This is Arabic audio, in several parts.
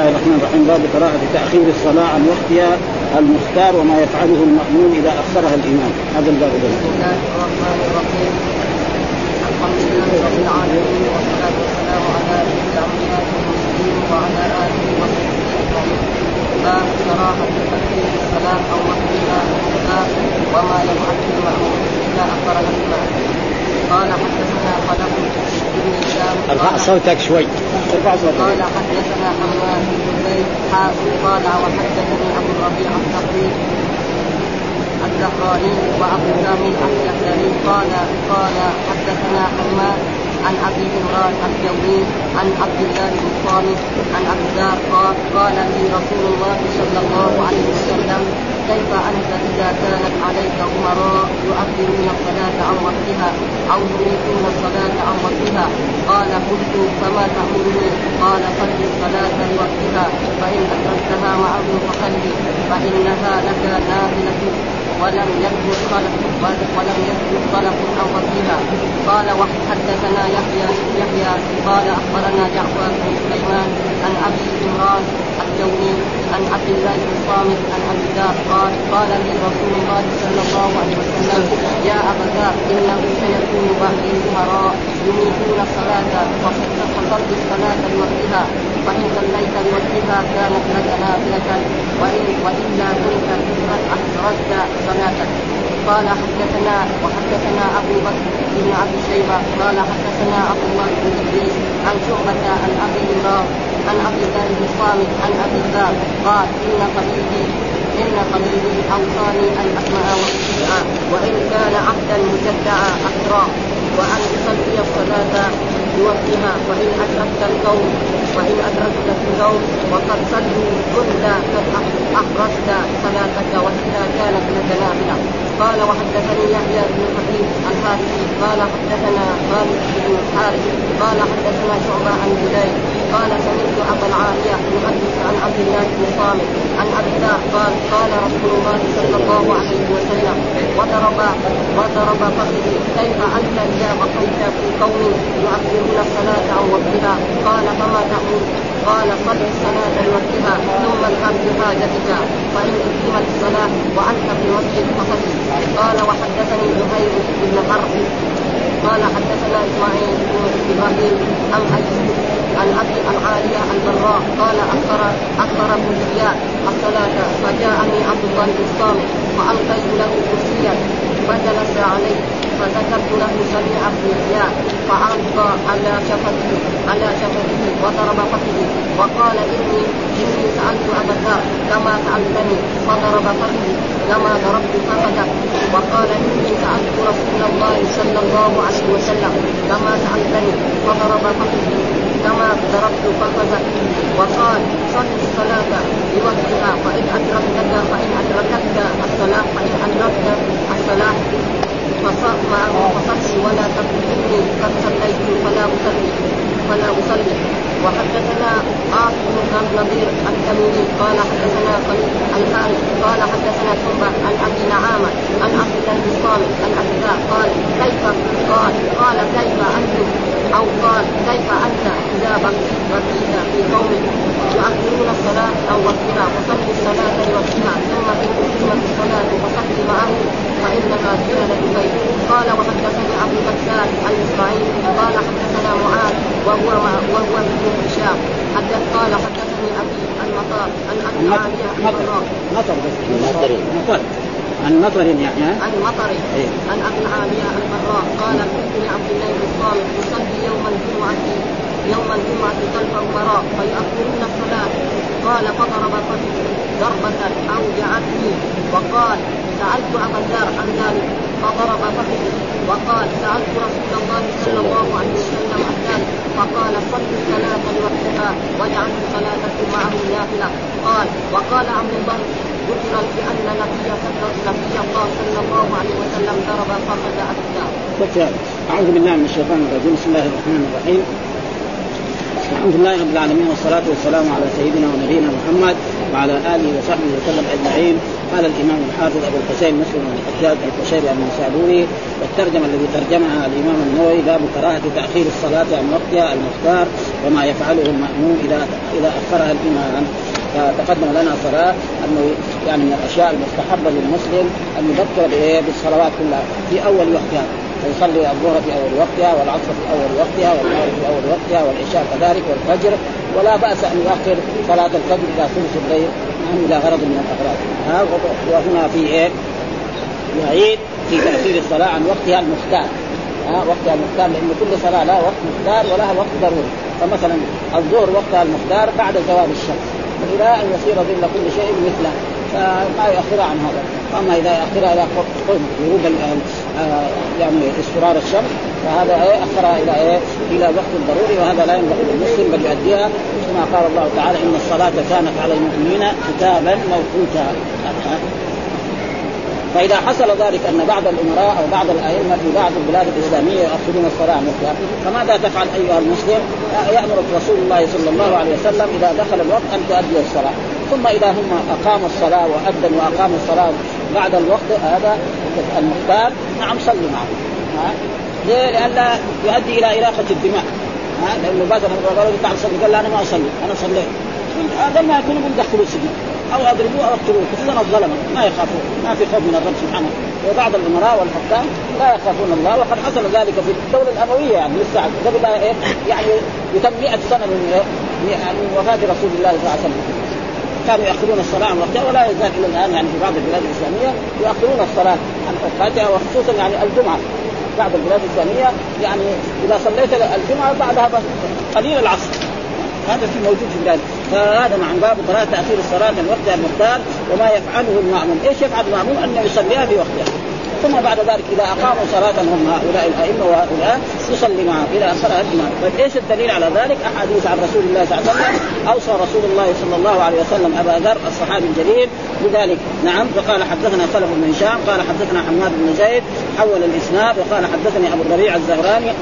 الله الرحمن الرحيم. باب قراءة تأخير الصلاة عن وقتها المختار وما يفعله المأمون إذا أخرها الإمام. هذا الباب بسم الله الرحمن الرحيم. الحمد لله رب العالمين والصلاة والسلام على الأنبياء والمرسلين وعلى آله وصحبه أجمعين. باب كراهة تأخير الصلاة أو وقتها المختار وما يفعله المأمون إذا أخرها الإمام. قال حدثنا خلف بن هشام. أرفع صوتك شوي. ارفع صوتك قال حدثنا حماد بن زيد قال وحدثني أبو الربيع الثقفي الزهراني وأبو كامل اليحيوي قال قال حدثنا حماد عن ابي عمران الجوي عن عبد الله بن صامت عن ابي ذر قال قال لي رسول الله صلى الله عليه وسلم كيف أنت إذا كانت عليك أمراء يؤخرون الصلاة عن وقتها أو يريدون الصلاة عن وقتها قال قلت فما تأمرني؟ قال صل الصلاة لوقتها فإن ادركتها معهم فصلي فإنها لك نافله ولم يثبت خلف ولم يثبت خلف عن وقتها قال وحدثنا يحيى يحيى قال أخبرنا جعفر بن سليمان عن أبي عمران الجوني عن عبد الله بن صامت عن ابي ذر قال قال لي رسول الله صلى الله عليه وسلم يا ذر إنه سيكون بعدي امراء يميتون الصلاه فصل الصلاة لوقتها فان صليت لوقتها كانت لك نافلة وان والا كنت قد احرزت صلاتك قال حدثنا وحدثنا أبو بكر بن أبي شيبة قال حدثنا عبد الله بن إدريس عن شعبة عن أبي عمران عن عبد الله بن صامت عن أبي ذر قال إن قليلي إن قليلي أوصاني ان اسمع واطيع وإن كان عبدا مجدعا أقرأ وأن أصلي الصلاة بوقتها وإن أدركت القوم وإن أدركت القوم وقد صلوا كنت قد احرزت صلاتك واذا كانت لك نافله قال وحدثني يحيى بن حبيب الحارثي قال حدثنا خالد بن الحارث قال حدثنا شعبة عن جليل قال سمعت أبا العالية يحدث عن عبد الله بن صامت عن ابي قال قال رسول الله صلى الله عليه وسلم وضرب وضرب فخذي كيف أنت اذا بقيت في قوم يؤخرون الصلاة عن وقتها. قال فما تأمر قال صل الصلاة لوقتها ثم اذهب بحاجتك فإن أقيمت الصلاة وأنت في المسجد فصل قال وحدثني زهير بن حرب. قال حدثنا إسماعيل بن إبراهيم عن أيوب عن أبي العالية البراء. قال أخبر أخبر ابن الصلاة فجاءني الله بن الصامت فألقيت له كرسيا فجلس عليه. فذكرت له سميع بن زياد فألقى على شفته على شفته وضرب فخذي وقال إني إني سألت أبا الذر كما سألتني فضرب فخذي كما ضربت فخذك وقال إني سألت رسول الله صلى الله عليه وسلم كما سألتني فضرب فخذي كما ضربت فخذك وقال صل الصلاة بوقتها فإن أدركتك فإن أدركتك الصلاة فإن أدركت الصلاة فصل ولا تقل إني قد صليت فلا أصلي فلا أصلي. وحدثنا عاصم بن النضير التميمي قال حدثنا الحارث قال حدثنا شعبة عن أبي نعامة عن عبد الله بن عن أبي قال كيف قال قال كيف أنتم أو قال كيف أنت إذا بقيت في قوم يؤخرون الصلاة أو وقتها فصل الصلاة لوقتها ثم أقيمت الصلاة فصل معه فإنها جهلة بيت قال وحدثني أبو بكر الإسرائيلي قال حدثنا معاذ وهو وهو ابن هشام حدث قال حدثني أبي المطار عن أبي العالية مطر مطر بس. مطر. عن مطر يعني عن مطر إيه؟ عن أبي العاليه البراء قال كنت لعبد الله بن الصامت يصلي يوم الجمعة يوم الجمعة خلف امراء فيؤخرون الصلاة. قال فضرب ضربة أوجعتني وقال سألت أبا الدار عن ذلك فضرب فخذي وقال سألت رسول الله صلى الله عليه وسلم عن ذلك فقال صل الصلاة لوقتها واجعل صلاتكم معه نافلة. قال وقال عبد الله ذكر بأن نبي صلى الله عليه وسلم ضرب فخذ أبي أعوذ بالله من الشيطان الرجيم. بسم الله الرحمن الرحيم. الحمد لله رب العالمين والصلاة والسلام على سيدنا ونبينا محمد وعلى آله وصحبه وسلم أجمعين. قال الإمام الحافظ أبو الحسين مسلم بن الحجاج القشيري النسابوري والترجمة الذي ترجمها الإمام النووي باب كراهة تأخير الصلاة عن وقتها المختار وما يفعله المأموم اذا إذا أخرها الإمام. فتقدم لنا صلاة أنه يعني من الأشياء المستحبة للمسلم أن يذكر بالصلوات كلها في أول وقتها. فيصلي الظهر في أول وقتها والعصر في أول وقتها والمغرب في أول وقتها والعشاء كذلك والفجر. ولا بأس أن يؤخر صلاة الفجر إلى ثلث الليل. يعني إلى غرض من الأغراض. ها وهنا في إيه؟ يعيد في تاخير الصلاة عن وقتها المختار. ها وقتها المختار لأن كل صلاة لها وقت مختار ولها وقت ضروري. فمثلا الظهر وقتها المختار بعد زوال الشمس. إلى أن يصير ظل كل شيء مثله. فما يؤخرها عن هذا. أما إذا يؤخرها إلى قرب غروب يعني اصفرار الشمس فهذا إيه اخرها إلى إيه إلى وقت ضروري وهذا لا ينبغي للمسلم بل يؤديها. كما قال الله تعالى إن الصلاة كانت على المؤمنين كتابا موقوتا. فإذا حصل ذلك أن بعض الأمراء أو بعض الأئمة في بعض البلاد الإسلامية يؤخرون الصلاة عن وقتها فماذا تفعل أيها المسلم؟ يأمرك رسول الله صلى الله عليه وسلم إذا دخل الوقت أن تؤدي الصلاة. ثم إذا هم أقاموا الصلاة واذن وأقاموا الصلاة بعد الوقت هذا المختار نعم صلي معه. ها؟ ليه؟ لئلا يؤدي إلى إراقة الدماء. ها؟ لأنه مثلا الرجل تعال صلي قال أنا ما أصلي أنا صليت. هذا ما يكون يدخلوا السجن. أو أضربوه أو أقتلوه خصوصا الظلمة. ما يخافون ما في خوف من الرب سبحانه. وبعض الأمراء والحكام لا يخافون الله وقد حصل ذلك في الدولة الأموية يعني لسه قبل إيه؟ يعني يتم 100 سنة من؟ من وفاة رسول الله صلى الله عليه وسلم. كانوا يأخذون الصلاة عن وقتها ولا يزال إلى الآن يعني في بعض البلاد الإسلامية ياخرون الصلاة عن اوقاتها وخصوصا يعني الجمعة بعض البلاد الإسلامية يعني إذا صليت الجمعة بعدها قليل العصر هذا في موجود في البلاد فهذا مع باب قراءة تأخير الصلاة من وقتها المختار وما يفعله المأموم، إيش يفعل المأموم؟ أن يصليها في وقتها. ثم بعد ذلك إذا أقاموا صلاة هم هؤلاء الأئمة وهؤلاء يصلي معهم. إذا اخرها الامام، طيب إيش الدليل على ذلك؟ أحاديث عن رسول الله صلى الله عليه وسلم. أوصى رسول الله صلى الله عليه وسلم أبا ذر الصحابي الجليل بذلك. نعم فقال حدثنا خلف بن هشام قال حدثنا حماد بن زيد حول الإسناد وقال حدثني أبو الربيع الزهراني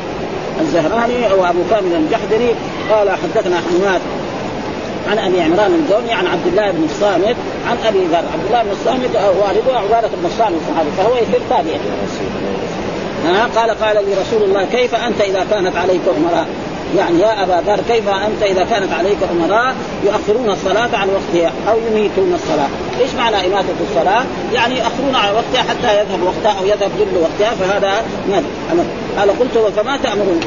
الزهراني وابو كامل الجحدري قال حدثنا حماد عن أبي عمران الجوني عن عبد الله بن الصامت عن أبي ذر، عبد الله بن الصامت والده عبادة بن الصامت الصحابي فهو يصير تابعي. ها قال قال لي رسول الله كيف أنت إذا كانت عليك أمراء؟ يعني يا أبا ذر كيف أنت إذا كانت عليك أمراء يؤخرون الصلاة عن وقتها أو يميتون الصلاة، إيش معنى إماتة الصلاة؟ يعني يؤخرون عن وقتها حتى يذهب وقتها أو يذهب ظل وقتها فهذا ماذا؟ قال قلت فما تأمرون؟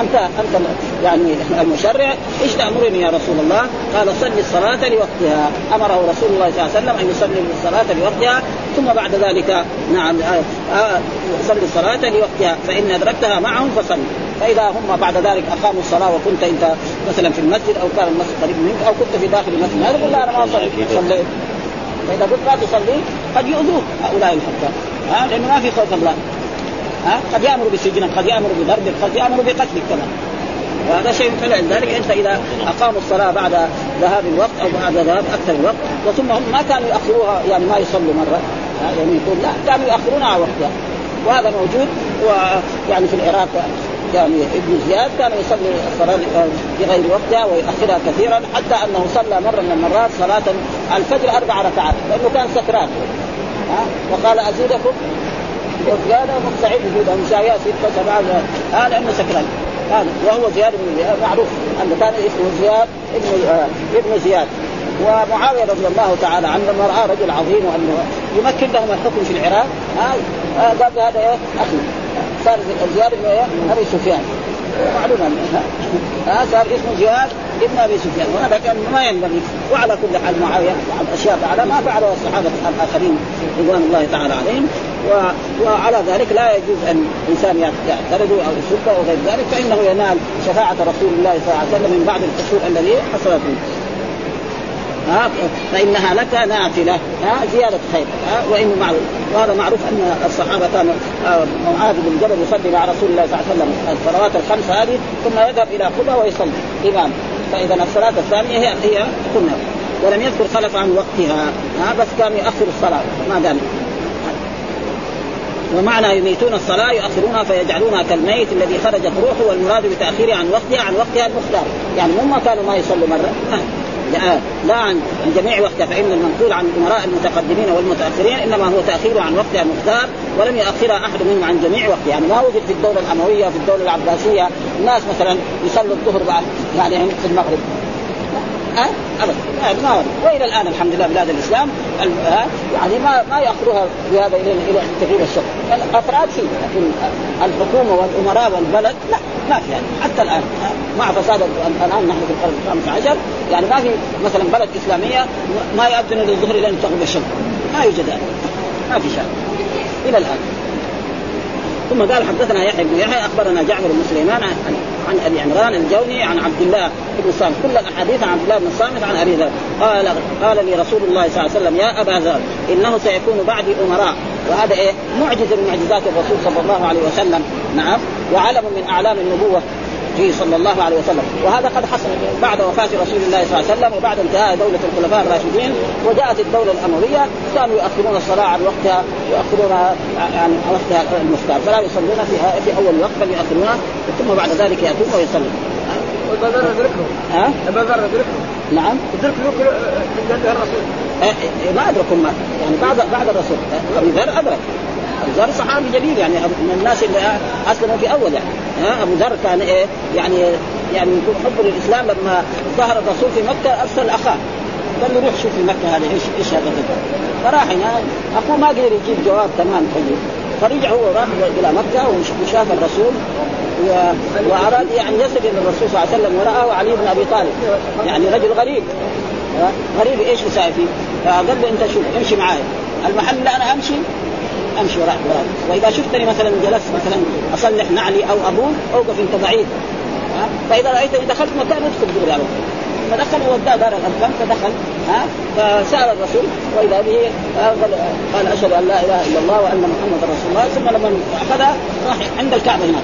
أنت أنت يعني المشرع إيش تأمرني يا رسول الله؟ قال صلي الصلاة لوقتها، أمره رسول الله صلى الله عليه وسلم أن يصلي الصلاة لوقتها ثم بعد ذلك نعم آه، آه، صلي الصلاة لوقتها. فإن أدركتها معهم فصل فإذا هم بعد ذلك أقاموا الصلاة وكنت أنت مثلا في المسجد أو كان المسجد قريب منك أو كنت في داخل المسجد. هذا لا أنا ما صليت فإذا قلت لا تصلي قد يؤذوك هؤلاء الحكام ها لأنه ما في خوف الله. ها؟ قد يأمر بسجنك قد يأمر بضربك قد يأمر بقتلك كمان. وهذا شيء فلذلك أنت إذا أقاموا الصلاة بعد ذهاب الوقت أو بعد ذهاب أكثر الوقت وثم هم ما كانوا ياخروها يعني ما يصلوا مرة. يعني يقول لا كانوا ياخرونها على وقتها وهذا موجود ويعني في العراق يعني ابن زياد كان يصلي الصلاة بغير وقتها ويؤخرها كثيرا حتى أنه صلى مرة من المرات صلاة الفجر أربع ركعات لأنه كان سكران. وقال أزيدكم وزياده مستعد وجوده مشايا ستة سبعة هذا لأنه سكران. هذا وهو زياد بن زياد معروف. أنه كان اسمه زياد ابن آه ابن زياد. ومعاوية رضي الله تعالى عنه لما رأى رجل عظيم وأنه يمكن لهم الحكم في العراق. آه آه قال هذا أخي. صار زياد بن إيه أبي سفيان. معلوم ها صار اسمه زياد ابن أبي سفيان. وهذا كان ما ينبغي. وعلى كل حال معاوية عن أشياء على ما فعله الصحابة الآخرين رضوان الله تعالى عليهم. و... وعلى ذلك لا يجوز أن إنسان يعترض أو يسب أو غير ذلك فإنه ينال شفاعة رسول الله صلى الله عليه وسلم من بعد القصور الذي حصلت منه ها فإنها لك نافلة ها زيادة خير ها وإن معروف وهذا معروف أن الصحابة كانوا آه، معاذ بن جبل يصلي مع رسول الله صلى الله عليه وسلم الصلوات الخمس هذه ثم يذهب إلى قبى ويصلي إمام. فإذا الصلاة الثانية هي هي كنا ولم يذكر خلف عن وقتها ها بس كان يؤخر الصلاة ما دام. ومعنى يميتون الصلاة يؤخرونها فيجعلونها كالميت الذي خرجت روحه والمراد بتأخيرها عن وقتها عن وقتها المختار. يعني هم كانوا ما يصلوا مرة لا, لا عن جميع وقتها فإن المنقول عن الامراء المتقدمين والمتأخرين إنما هو تأخير عن وقتها المختار ولم يؤخرها أحد منهم عن جميع وقتها. يعني ما وجد في الدولة الأموية في الدولة العباسية الناس مثلا يصلوا الظهر بعد يعني في المغرب. ها؟ ابدا. ما وإلى الآن الحمد لله بلاد الإسلام يعني ما ما يأخذوها بهذا إلى إلى تغيير الشرع الأفراد فيه لكن الحكومة والأمراء والبلد لا ما في يعني. حتى الآن مع فساد الان نحن في القرن الخامس عشر يعني ما في مثلا بلد إسلامية ما يؤذن للظهر لين تغرب الشمس ما يوجد ما في شيء. إلى الآن. ثم قال حدثنا يحيى بن يحيى أخبرنا جعفر بن سليمان عن, عن أبي عمران الجوني عن عبد الله بن الصامت كل الأحاديث عن عبد الله بن الصامت عن أبي ذر. قال قال لي رسول الله صلى الله عليه وسلم يا أبا ذر إنه سيكون بعدي أمراء. وهذا إيه؟ معجزة من معجزات الرسول صلى الله عليه وسلم. نعم. وعلم من أعلام النبوة. فيه صلى الله عليه وسلم. وهذا قد حصل بعد وفاة رسول الله صلى الله عليه وسلم وبعد انتهاء دولة الخلفاء الراشدين وجاءت الدولة الأموية كانوا يؤخرون الصلاة عن وقتها يؤخرونها عن وقتها المختار فلا يصلون في في أول وقت بل يؤخرونها ثم بعد ذلك يأتون ويصلون. أبا ذر أدركهم ها؟ أبا ذر أدركهم نعم أدركهم الرسول. ما أدركهم ما يعني بعد بعد الرسول. أبي ذر أدرك. أبو ذر صحابي جليل يعني من الناس اللي أسلموا في أول يعني. أبو ذر كان إيه يعني يعني يكون حبه للإسلام لما ظهر الرسول في مكة أرسل اخاه قال له روح شوف في مكة هذه إيش إيش هذا فراح هنا اخوه ما قدر يجيب جواب تمام طيب. فرجع هو راح إلى مكة وشاف الرسول و... وأراد يعني يصل إلى الرسول صلى الله عليه وسلم ورآه علي بن أبي طالب. يعني رجل غريب. غريب إيش يساوي فيه؟ فقال له أنت شوف امشي معي المحل اللي أنا أمشي أمشي وراء وراء وإذا شفتني مثلا جلست مثلا أصلح نعلي أو ابول أوقف أنت بعيد. فإذا رايتني دخلت مكان ادخل دغري على فدخل ووداه دار الأرقام فدخل ها؟ فسأل الرسول وإذا به قال أشهد أن لا إله إلا الله وأن محمدا رسول الله. ثم لما اخذها راح عند الكعبة هناك.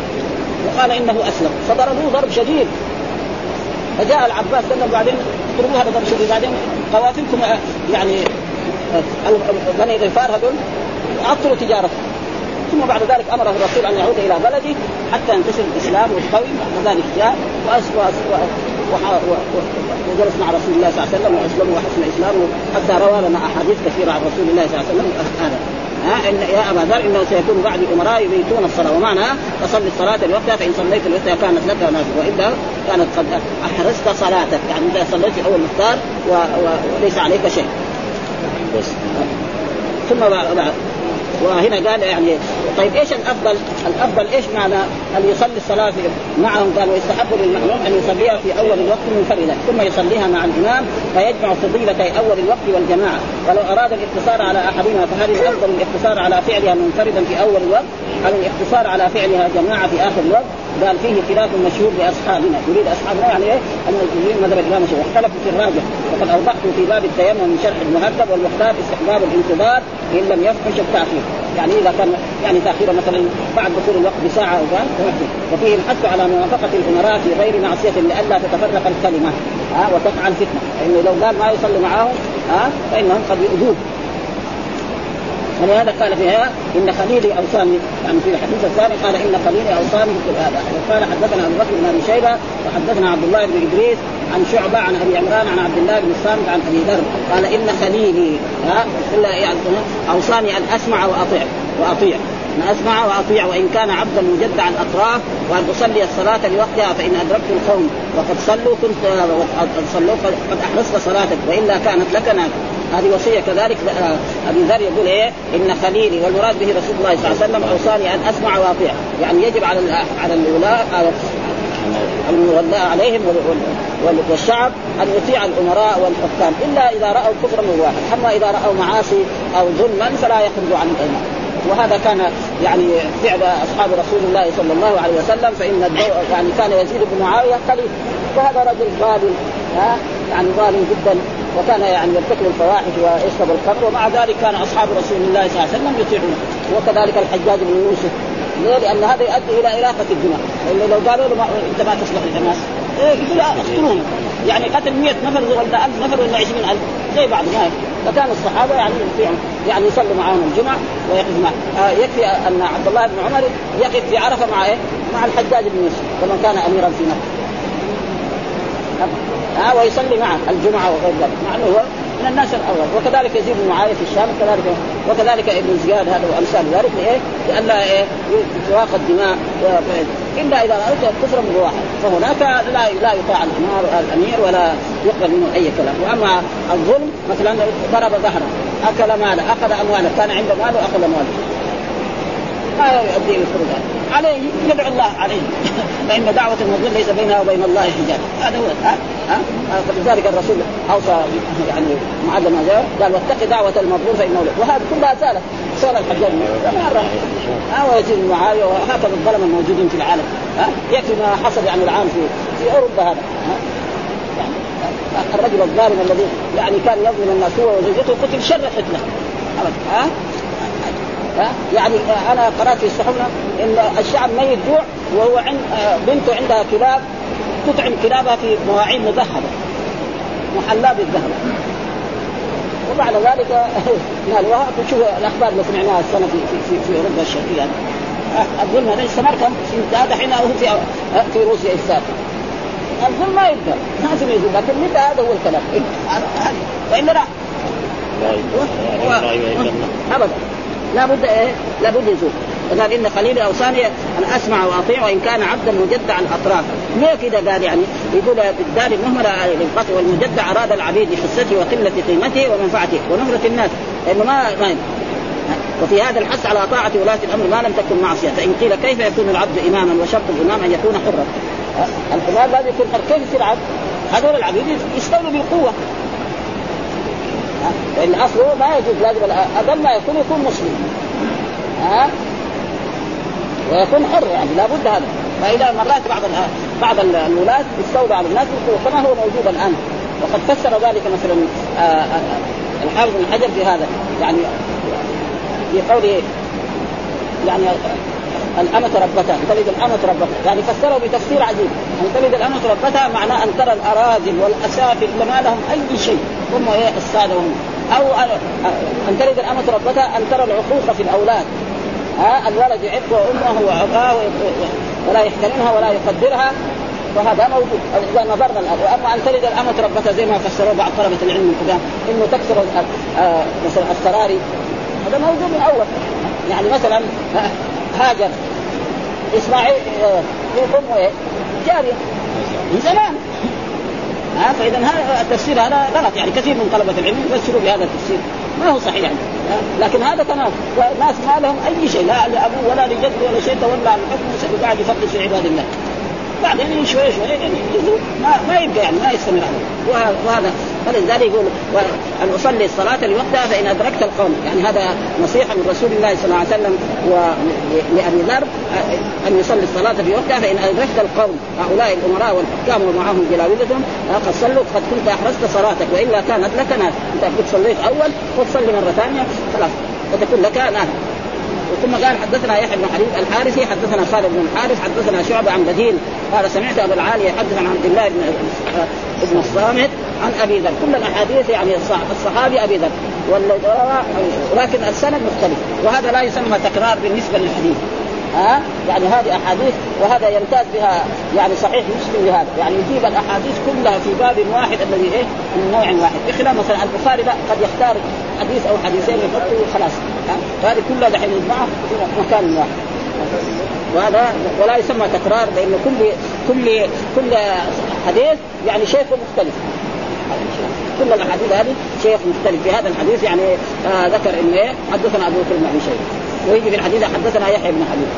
وقال إنه أسلم. فضربوه ضرب شديد. فجاء العباس قال بعدين اضربوه هذا ضرب شديد. بعدين قوافلكم يعني بني غفار هذول. عطلوا تجارته. ثم بعد ذلك امره الرسول أن يعود إلى بلده حتى ينتشر الإسلام ويقوي بعد ذلك جاء وجلس مع رسول الله صلى الله عليه وسلم وأسلم وحسن اسلامه حتى روى لنا أحاديث كثيرة عن رسول الله صلى الله عليه وسلم هذا ها إن يا أبا ذر إنه سيكون بعد أمراء يبيتون الصلاة. ومعنى فصل الصلاة لوقتها فإن صليت لوقتها كانت لك نافله وإلا كانت قد أحرزت صلاتك. يعني إذا صليت أول مختار وليس عليك شيء. بس. ثم بعد وهنا قال يعني طيب إيش الأفضل؟ الأفضل إيش معنى أن يصلي الصلاة معهم؟ قال ويستحب للمأموم أن يصليها في أول الوقت منفردا ثم يصليها مع الإمام فيجمع فضيلتي أول الوقت والجماعة. ولو أراد الاقتصار على أحدهما فهل الأفضل الاقتصار على فعلها منفردا في أول الوقت أو الاقتصار على فعلها جماعة في آخر الوقت. قال فيه خلاف مشهور لاصحابنا يريد اصحابنا يعني إيه؟ المسلمين مذهب الإمام الشافعي واختلفوا في الراجح. وقد اوضحت في باب التيمم من شرح المهذب والمختار استحباب الانتظار إن لم يفحش التأخير. يعني إذا كان يعني تأخير مثلا بعد دخول الوقت بساعة أو وفيه الحث على موافقة الأمراء في غير معصية لئلا تتفرق الكلمة. ها وتقع الفتنة. فإنه لو قال ما يصلي معاهم ها فإنهم قد يؤذوه. ولهذا قال فيها إن خليلي أوصاني يعني في الحديث الثاني قال إن خليلي أوصاني بهذا وقال حدثنا أبو بكر بن أبي شيبة وحدثنا عبد الله بن إدريس عن شعبة عن أبي عمران عن عبد الله بن الصامت عن أبي ذر. قال إن خليلي ها الا يعني أوصاني أن أسمع وأطيع وأطيع. ان أسمع وأطيع وإن كان عبدا مجدع الاطراف وأن أصلي الصلاة لوقتها فإن أدركت القوم. وقد صلوا كنت صلوا قد احرصت صلاتك وإلا كانت لك نافلة. هذه وصية كذلك أبي ذر يقول إيه؟ إن خليلي والمراد به رسول الله صلى الله عليه وسلم أوصاني أن أسمع وأطيع. يعني يجب على على الولاء المولاة عليهم والشعب أن يطيع الأمراء والحكام. إلا إذا رأوا كفرا واحد أما إذا رأوا معاصي أو ظلما فلا يخرجوا عن الإيمان. وهذا كان يعني فعل أصحاب رسول الله صلى الله عليه وسلم فإن يعني كان يزيد بن معاوية قليل وهذا رجل ظالم ها؟ يعني ظالم جدا وكان يعني يرتكب الفواحش ويشرب الخمر ومع ذلك كان أصحاب رسول الله صلى الله عليه وسلم يطيعونه. وكذلك الحجاج بن يوسف. ليه؟ لأن هذا يؤدي إلى اراقه الدماء لأنه لو قالوا له ما أنت ما تصلح للناس يقول اقتلوهم يعني قتل 100 نفر ولا 1000 نفر ولا 20000 زي بعض ما فكان الصحابة يعني يعني يصلوا معهم الجمعة ويقف معه آه يكفي أن عبد الله بن عمر يقف في عرفة مع إيه؟ مع الحجاج بن يوسف لما كان أميرا في مكة. ها ويصلي معه الجمعة وغير ذلك مع إنه هو من الناس الأول. وكذلك يزيد بن معاوية في الشام كذلك وكذلك ابن زياد هذا وامثال ذلك لإيه؟ لئلا إيه تراق الدماء إلا إذا رأيت كفرا بواحد فهناك لا لا يطاع الأمير ولا يقبل منه أي كلام. وأما الظلم مثلا ضرب ظهره أكل ماله أخذ أمواله كان عنده مال واخذ ماله. ما يؤدي الخروج. عليه يدعو الله عليه. فإن دعوة المظلوم ليس بينها وبين الله حجاب. هذا هو. ها؟ ها؟ فلذلك الرسول أوصى يعني هذا قال واتق دعوة المظلوم فإنه وهذه كلها زالت صار الحجاج. مره ها ويزيد معاويه وهكذا الظلم الموجودين في العالم. ها يكفي ما حصل يعني العام في في أوروبا هذا. يعني الرجل الظالم الذي يعني كان يظلم الناس هو وزوجته قتل شر حتله ها؟ يعني أنا قرأت في الصحف إن الشعب ميت جوع وهو عند بنته عندها كلاب تطعم كلابها في مواعين مذهبة محلاه بالذهب. وبعد ذلك نال وشوف الأخبار اللي سمعناها السنة في في في, في أوروبا الشرقية. الظلم هذا استمر كم هذا حين هو في في روسيا السابقه الظلم ما يقدر لازم يزول لكن متى هذا هو الكلام؟ وإلا راح ابدا. لابد إيه؟ لابد يزول. قال ان خليلي اوصاني ان أسمع وأطيع وان كان عبدا مجدع الاطراف ليه كذا قال يعني؟ يقول بالدار المهملة للقتل والمجدع أراد العبيد لحصته وقلة قيمته ومنفعته ونفرة الناس. لأنه ما ما وفي هذا الحث على طاعة ولاة الأمر ما لم تكن معصية. فإن قيل كيف يكون العبد إماما وشرط الإمام أن يكون حرا؟ الحمار لازم يكون حر كيف يصير عبد؟ هذول العبيد يستولوا بالقوة. لأن اصله ما يجوز لازم أقل ما يكون يكون مسلم. ها؟ ويكون حر يعني لابد هذا. فإذا مرات بعض بعض الولاة يستولوا على الناس كما هو موجود الآن. وقد فسر ذلك مثلا الحافظ بن حجر في هذا. يعني في قوله يعني الأمة ربتها أن تلد الأمة ربتها يعني فسره بتفسير عجيب. أن تلد الأمة ربتها معناه أن ترى الأراذل والأسافل ما لهم أي شيء. هم إيه السادة هم. أو أن تلد الأمة ربتها أن ترى العقوق في الأولاد. ها الولد يعق وامه وأباه ولا يحترمها ولا يقدرها. وهذا موجود. إذا نظرنا الآن. وأما أن تلد الأمة ربتها زي ما فسروه بعض طلبة العلم القدام. إنه تكسر مثلا السراري. هذا موجود من أول. يعني مثلا هاجر. إسماعيل امه إيه؟ جاريه من زمان. ها فإذا هذا التفسير هذا غلط. يعني كثير من طلبة العلم يفسروا بهذا التفسير. ما هو صحيح يعني. لكن هذا تمام. والناس ما لهم أي شيء لا لأبوه ولا لجد ولا شيء تولى عن الحكم وقاعد يفقد في عباد الله. بعدين شوي شوي يعني ما ما يبقى يعني ما يستمر عليه وهذا. فلذلك يقول ان أصلي الصلاة لوقتها فإن أدركت القوم. يعني هذا نصيحة من رسول الله صلى الله عليه وسلم ولابي ذر أن يصلي الصلاة في وقتها فإن أدركت القوم. هؤلاء الأمراء والحكام ومعهم جلاوذتهم قد صلوا قد كنت أحرزت صلاتك وإلا كانت لك نافله انت كنت صليت أول وتصلي مرة ثانية خلاص. وتكون لك نافله ثم قال حدثنا يحيى بن حبيب الحارثي حدثنا خالد بن الحارث حدثنا شعبة عن بديل قال سمعت أبو العالي يحدث عن عبد الله بن ابن الصامت عن أبي ذر. كل الأحاديث يعني الصحابي أبي ذر. ولكن السند مختلف. وهذا لا يسمى تكرار بالنسبة للحديث. ها؟ يعني هذه أحاديث وهذا يمتاز بها يعني صحيح مسلم بهذا. يعني يجيب الأحاديث كلها في باب واحد الذي إيه؟ من نوع واحد. بخلاف مثلا البخاري لا قد يختار حديث أو حديثين يحطه وخلاص فهذه كلها دحين يجمعها في مكان واحد. وهذا ولا يسمى تكرار لأن كل كل كل حديث يعني شيخ مختلف. كل الأحاديث هذه شيخ مختلف. في هذا الحديث يعني آه ذكر إنه إيه؟ حدثنا أبو بكر بن شيبه ويجي في الحديث حدثنا يحيى بن حبيب.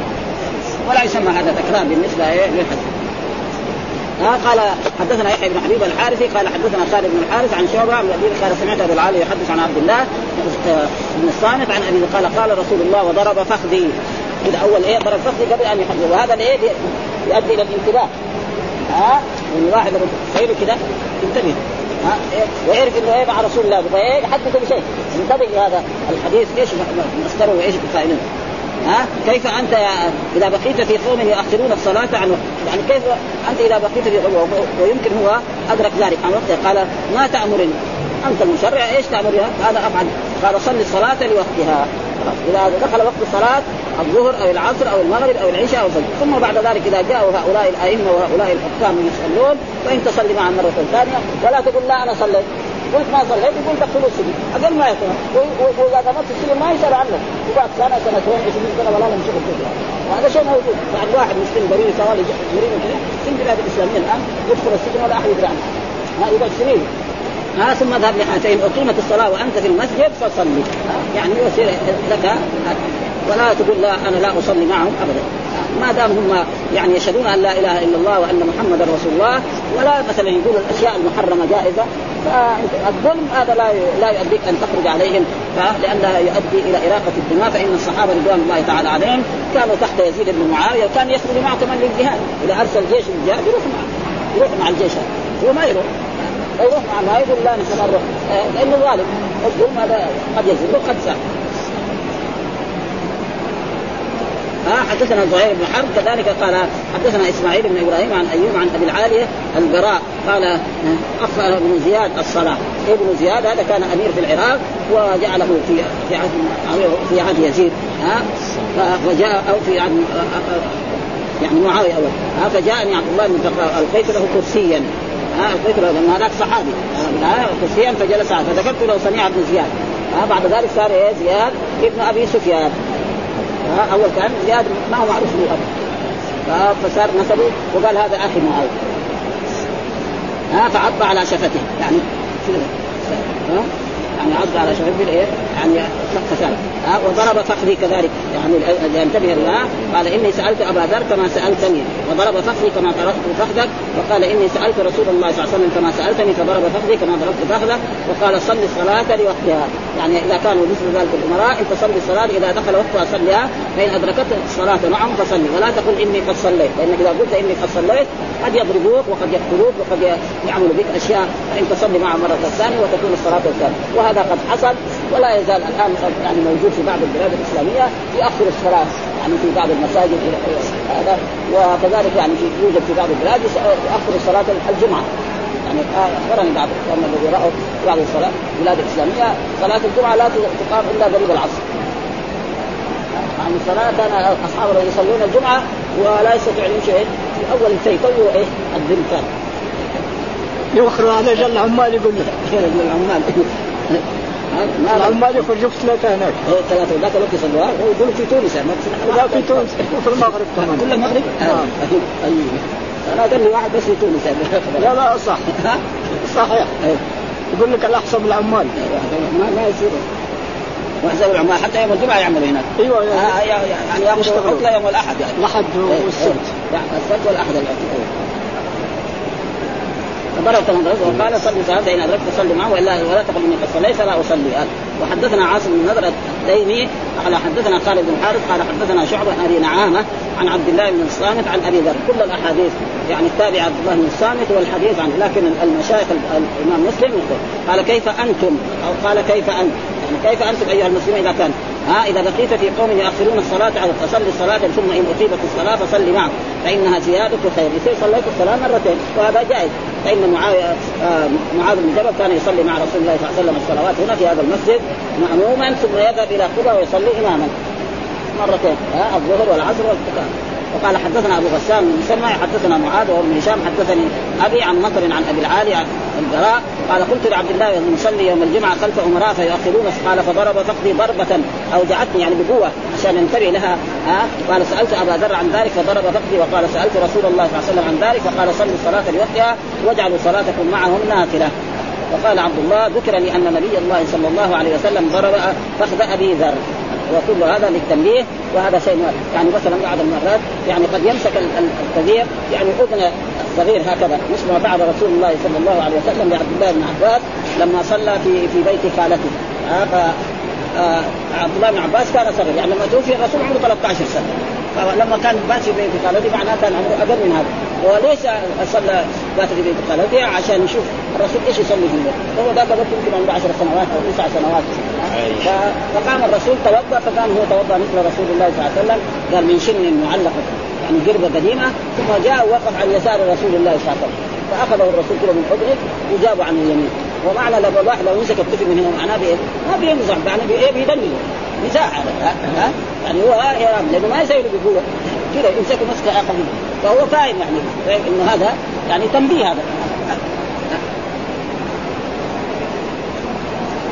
ولا يسمى هذا تكرار بالنسبة إيه للحديث ها قال حدثنا يحيى بن حبيب الحارثي قال حدثنا خالد بن الحارث عن شعبة عن ابي قال سمعت أبو العالي يحدث عن عبد الله بن الصامت عن أبي قال قال رسول الله وضرب فخذي. إذا أول إيه؟ ضرب فخذي قبل أن يحدث. وهذا الايه يؤدي إلى الانتباه. ها؟ من واحد خير كده انتبه ها؟ ويعرف إنه إيه؟ مع رسول الله. إيه؟ يحدث بشيء. انتبه لهذا الحديث. إيش مصدره؟ وإيش فائدته ها؟ كيف أنت إذا بقيت في قوم يؤخرون الصلاة عن يعني كيف أنت إذا بقيت في قوم ويمكن هو أدرك ذلك عن وقته. قال ما تأمرني. أنت المشرع إيش تامرها؟ هذا أفعل. قال صل الصلاة لوقتها. إذا دخل وقت الصلاة الظهر أو العصر أو المغرب أو العشاء أو الفجر. ثم بعد ذلك إذا جاءوا هؤلاء الأئمة وهؤلاء الحكام يصلون فان تصلي معهم مرة ثانية ولا تقول لا أنا صليت. قلت ما صليت يقول دخلوا السجن. أقل ما يكون وإذا قامت السجن ما يسال عنك يقعد سنة سنتين 20 سنة ولا يشوف الفجر وهذا شيء موجود. يعني واحد مسلم بريء سواء جريمة كذا. في البلاد الإسلامية الآن يدخل السجن ولا أحد يدري عنه. ها يقعد سنين. ها ثم اذهب لحاتين أقيمت الصلاة وأنت في المسجد فصلي. يعني يصير لك ولا تقول لا أنا لا أصلي معهم ابدا. ما دام هم يعني يشهدون أن لا إله إلا الله وأن محمدا رسول الله ولا مثلا يقول الأشياء المحرمة جائزة فالظلم هذا لا لا يؤديك أن تخرج عليهم لأنها يؤدي إلى إراقة الدماء فإن الصحابة رضوان الله تعالى عليهم كانوا تحت يزيد بن معاوية وكان يخرج معه كمان للجهاد إذا أرسل جيش للجهاد يروح معه يروح مع الجيش هو ما يروح. يروح مع ما يقول لا نحن نروح لأنه غالب الظلم هذا قد يزيد وقد ساعد ها حدثنا زهير بن حرب كذلك قال حدثنا إسماعيل بن إبراهيم عن أيوب عن أبي العالية البراء قال اخبر ابن زياد الصلاة. ابن زياد هذا كان أمير في العراق وجعله في في عهد في عهد يزيد ها وجاء أو في عهد يعني معاوية أول. فجاءني عبد الله بن القيت له كرسيا. ها لأن هذاك صحابي. كرسيا فجلس فذكرت له سميع بن زياد. ها بعد ذلك صار إيه؟ زياد ابن أبي سفيان. ها أول كان زياد ما هو معروف له ابدا فصار نسبه وقال هذا أخي معاوية. ها فعض على شفته يعني يعني عض على شفته إيه يعني فساد ها؟ وضرب فخذي كذلك. يعني لينتبه لها قال إني سألت أبا ذر كما سألتني. وضرب فخذي كما ضربت فخذك. وقال إني سألت رسول الله صلى الله عليه وسلم كما سألتني. فضرب فخذي كما ضربت فخذك. وقال صل الصلاة لوقتها. يعني إذا كانوا مثل ذلك الأمراء انت صلي الصلاة إذا دخل وقتها صليها. فإن أدركت الصلاة معهم فصلي. ولا تقل إني قد صليت. لأنك إذا قلت إني قد صليت قد يضربوك وقد يقتلوك وقد يعملوا بك أشياء. فانت تصلي معهم مرة ثانية وتكون الصلاة الثانية. وهذا قد حصل ولا يزال الآن يعني موجود في بعض البلاد الإسلامية يؤخر الصلاه يعني في بعض المساجد هذا وكذلك يعني في يوجد في بعض البلاد يؤخر الصلاة الجمعة. يعني أخبرني بعض الإخوان الذي رأوا بعض الصلاة البلاد الإسلامية صلاة الجمعة لا تقام إلا قريب العصر. يعني صلاة كان أصحاب يصلون الجمعة ولا يستطيعون شيء في أول شيء تو إيه؟ الذل كان يوخروا على جل العمال يقول لك العمال العمال يخرجوا في ثلاثة هناك. إيه ثلاثة ذاك الوقت يصلوها يقولوا في تونس يعني لا في تونس. وفي المغرب كمان. كل المغرب؟ نعم طيب أنا قال لي واحد بس في تونس يعني. لا لا صح. صحيح. يقول لك الأحسن العمال. ما ما يصير. واحسب العمال حتى يوم الجمعة يعملوا هناك. أيوه آه يعني ياخذوا عطله يوم الأحد يعني. الأحد والسبت. يعني السبت والأحد كما وقال صلي صلاة فان أدركت صلي معه والا ولا تقل اني قد صليت لا اصلي وحدثنا عاصم بن نضر التيمي قال حدثنا خالد بن حارث قال حدثنا شعبة عن أبي نعامة عن عبد الله بن الصامت عن أبي ذر. كل الأحاديث يعني التابع عبد الله بن الصامت والحديث عنه لكن المشايخ الإمام مسلم قال كيف أنتم؟ أو قال كيف انت يعني كيف أنتم أيها المسلمون إذا كان ها إذا بقيت في قوم ياخرون الصلاة على فصلي الصلاة ثم إن اقيمت الصلاة فصلي معه فإنها زيادة خير. يصير صليت الصلاة مرتين وهذا جائز. فإن معاوية آه معاذ بن جبل كان يصلي مع رسول الله صلى الله عليه وسلم الصلوات هنا في هذا المسجد مأموما ثم يذهب إلى قبى ويصلي إماما. مرتين ها الظهر والعصر والفقه وقال حدثنا أبو غسان بن مسمى حدثنا معاذ وابن هشام حدثني أبي عن مطر عن أبي العالي عن البراء قال قلت لعبد الله بن نصلي يوم الجمعة خلف أمراء فيؤخرون قال فضرب فخذي ضربة اوجعتني يعني بقوة عشان ينتبه لها ها؟ قال سألت أبا ذر عن ذلك فضرب فخذي وقال سألت رسول الله صلى الله عليه وسلم عن ذلك فقال صلوا الصلاة لوقتها واجعلوا صلاتكم معهم نافلة. وقال عبد الله ذكر لي أن نبي الله صلى الله عليه وسلم ضرب فخذ ابي ذر. وكل هذا للتنبيه وهذا شيء يعني مثلا بعض المرات يعني قد يمسك الكبير يعني أذن الصغير هكذا مثل ما فعل رسول الله صلى الله عليه وسلم لعبد الله بن عباس لما صلى في في بيت خالته. آه عبد الله بن عباس كان صغير يعني لما توفي الرسول عمره 13 سنة. فلما كان بات في بيت خالته معناه كان عمره أقل من هذا. وليش صلى بات في بيت؟ خالته عشان يشوف الرسول إيش يصلي في البيت هو ذاك الوقت يمكن عمره 10 سنوات أو 9 سنوات. فقام الرسول توضأ فقام هو توضأ مثل رسول الله صلى الله عليه وسلم. قال من شن معلقة يعني قربة قديمة. ثم جاء وقف عن يسار رسول الله صلى الله عليه وسلم. فأخذه الرسول كده من حضنه وجابه عن اليمين. ومعنى لو الواحد لو مسك الطفل من هنا معناه بايه؟ ما بيمزح معناه بايه؟ بيدلل مزاح هذا؟ يعني هو يرام لأنه ما يسوي بقوه كذا يمسكه مسكه منه فهو فاهم يعني إنه هذا يعني تنبيه هذا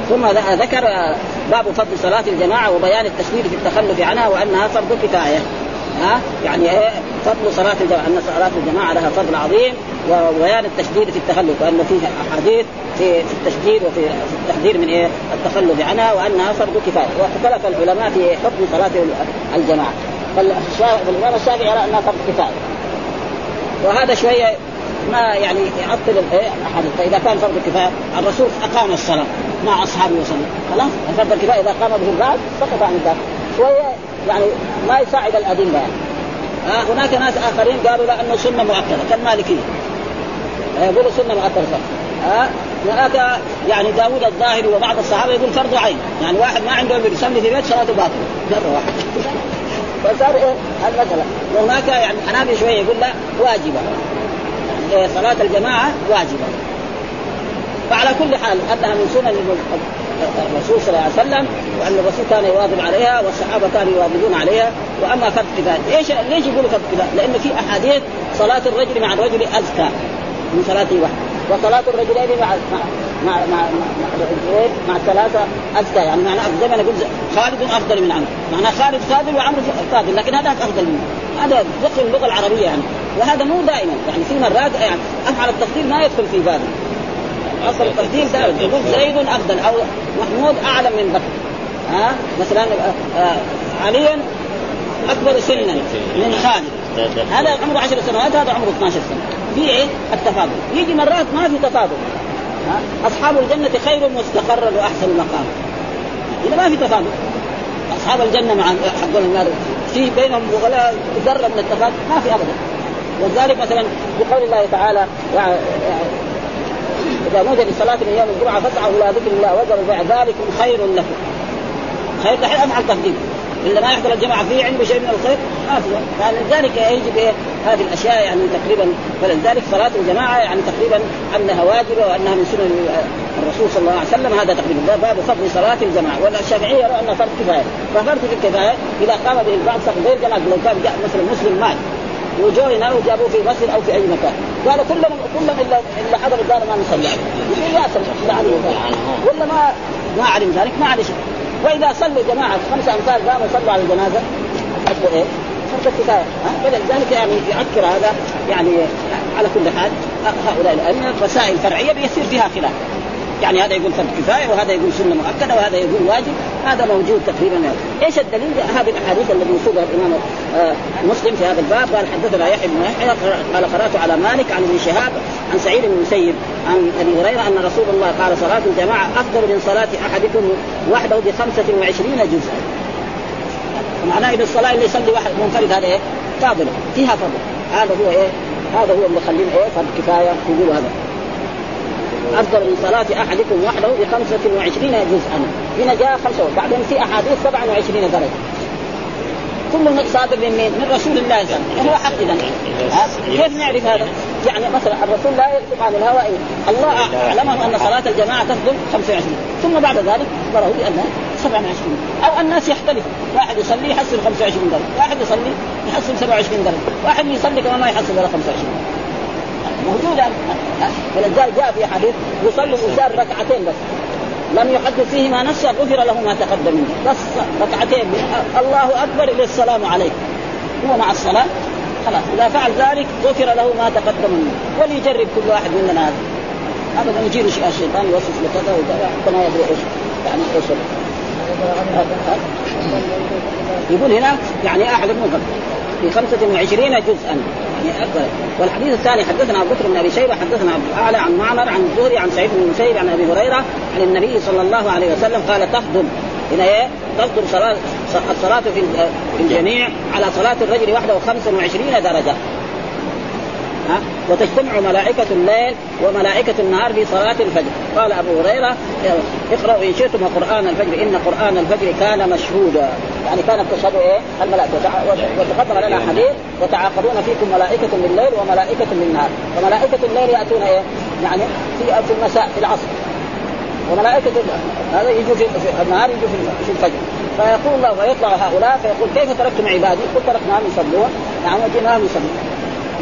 ثم ذكر باب فضل صلاة الجماعة وبيان التشديد في التخلف عنها وأنها فرض كفاية ها؟ يعني إيه؟ فضل صلاة الجماعة أن صلاة الجماعة لها فضل عظيم وبيان التشديد في التخلف وأن فيه أحاديث في التشديد وفي التحذير من إيه؟ التخلف عنها وأنها فرض كفاية. واختلف العلماء في حكم صلاة الجماعة. فالإمام الشافعي يرى أنها فرض كفاية. وهذا شوية ما يعني يعطل احد فإذا كان فرض الكفايه الرسول أقام الصلاة مع أصحابه وسلم. خلاص؟ فرض الكفايه إذا قام به البعض سقط عن البعض شوية يعني ما يساعد الأدلة يعني. آه هناك ناس آخرين قالوا لا إنه سنة مؤكده كالمالكية. يقولوا سنة مؤكده ها آه هناك يعني داوود الظاهري وبعض الصحابة يقول فرض عين. يعني واحد ما عنده يصلي في بيت صلاته باطلة. مرة واحدة. فصار إيه؟ المساله وهناك يعني حنابي شوية يقول لا واجبة. يعني صلاة الجماعة واجبة. فعلى كل حال أنها من سنن الرسول صلى الله عليه وسلم وأن الرسول كان يواظب عليها والصحابة كانوا يواظبون عليها. وأما فرض كفايه، إيش ليش يقولوا فرض كفايه؟ لأنه في أحاديث صلاة الرجل مع الرجل اذكى من صلاته وحده وصلاة الرجلين مع مع مع مع مع, مع الثلاثة اذكى يعني معنى زي ما نقول خالد أفضل من عمرو، معنى خالد فاضل وعمرو فاضل لكن هذا أفضل منه، هذا فقه اللغة العربية يعني. وهذا مو دائما. يعني في مرات يعني أفعل التفضيل ما يدخل في بابه. اصل التفضيل دائما يقول زيد أفضل أو محمود أعلم من بكر. ها؟ مثلا آه علي أكبر سنا من خالد. هذا عمره 10 سنوات هذا عمره 12 سنة. في إيه؟ التفاضل. يجي مرات ما في تفاضل. ها؟ أصحاب الجنة خير مستقرا وأحسن مقام. إذا ما في تفاضل. أصحاب الجنة مع حق النار. في بينهم ولا ذرة من التفاضل. ما في ابدا. ولذلك مثلا بقول الله تعالى إذا نودي للصلاه من يوم الجمعة فاسعوا إلى ذكر الله وذروا بيع ذلكم خير لكم. خير دحين أفعل تقديم. الا ما يحضر الجماعة فيه عنده شيء من الخير ما في فلذلك يجب إيه؟ هذه الأشياء يعني تقريبا فلذلك صلاة الجماعة يعني تقريبا أنها واجبة وأنها من سنن الرسول صلى الله عليه وسلم. هذا تقريبا باب فضل صلاة الجماعة. والشافعية يرى أنها فرض كفاية. ففرض الكفاية إذا قام به البعض غير جماعة. لو كان جاء مثلا مسلم مات وجوه هنا وجابوه في مصر أو في أي مكان. قالوا كلهم كلهم الا إلا حضر الدار ما نصلي عليه. ياسر ولا ما ما علم ذلك ما عليه شيء. وإذا صلوا جماعة خمسة أمثال قاموا صلوا على الجنازة اكبر إيه؟ فرض الكفايه فلذلك يعني يعكر هذا يعني على كل حال هؤلاء الأئمة مسائل فرعية بيصير فيها خلاف. يعني هذا يقول فرض كفاية وهذا يقول سنة مؤكدة وهذا يقول واجب هذا موجود تقريبا. إيش الدليل؟ هذه الأحاديث التي يسوقها الإمام آه مسلم في هذا الباب قال حدثنا يحيى بن يحيى قال قرأت على مالك عن ابن شهاب عن سعيد بن المسيب عن أبي هريرة أن رسول الله قال صلاة الجماعة أفضل من صلاة أحدكم وحده ب 25 جزءا. معناه ان الصلاة اللي يصلي واحد منفرد هذا إيه؟ فاضله فيها فضل هذا هو إيه؟ هذا هو اللي يخليه إيه؟ فرض كفاية يقولوا هذا أفضل من صلاة أحدكم وحده ب 25 جزءا. هنا جاء خمسه بعدين في أحاديث 27 درجة. كل صادر من مين؟ من رسول الله صلى الله عليه وسلم. هو حق اذا كيف نعرف هذا؟ يعني مثلا الرسول لا يكتب عن الهوى الله أعلمه أن صلاة الجماعة تفضل 25 ثم بعد ذلك أخبره بانها 27 أو الناس يختلفوا واحد يصلي يحصل 25 درجة. واحد يصلي يحصل 27 درجة. واحد يصلي كمان ما يحصل ولا 25 موجودة فلذلك جاء في حديث يصلي الإنسان ركعتين بس. لم يحدث فيهما نفسه غفر له ما تقدم منه. بس ركعتين. الله أكبر إلى السلام عليكم هو مع الصلاة. خلاص. إذا فعل ذلك غفر له ما تقدم منه. وليجرب كل واحد مننا هذا. ابدا يجي الشيطان يوسوس له كذا وكذا. حتى ما يدري إيش. يعني إيش يقول هنا يعني أحد المنكر في 25 جزءا. يعني اكبر والحديث الثاني حدثنا أبو بكر بن أبي شيبة حدثنا أبو الأعلى عن معمر عن الزهري عن سعيد بن المسيب عن أبي هريرة عن النبي صلى الله عليه وسلم قال تفضل هنا إيه؟ تفضل صلاة الصلاة في الجميع على صلاة الرجل وحده 25 درجة. ها؟ وتجتمع ملائكة الليل وملائكة النهار في صلاة الفجر. قال أبو هريرة اقرأوا إن شئتم قرآن الفجر. إن قرآن الفجر كان مشهودا. يعني كانت تشهد إيه؟ الملائكة. وتقدم لنا حديث وتعاقبون فيكم ملائكة بالليل وملائكة بالنهار وملائكة الليل يأتون إيه؟ يعني في المساء في العصر. وملائكة هذا يجوا في, النهار يجوا في, في الفجر. فيقول الله ويطلع هؤلاء فيقول كيف تركتم عبادي؟ قلت تركناهم يصلون. نعم وجئناهم يصلون.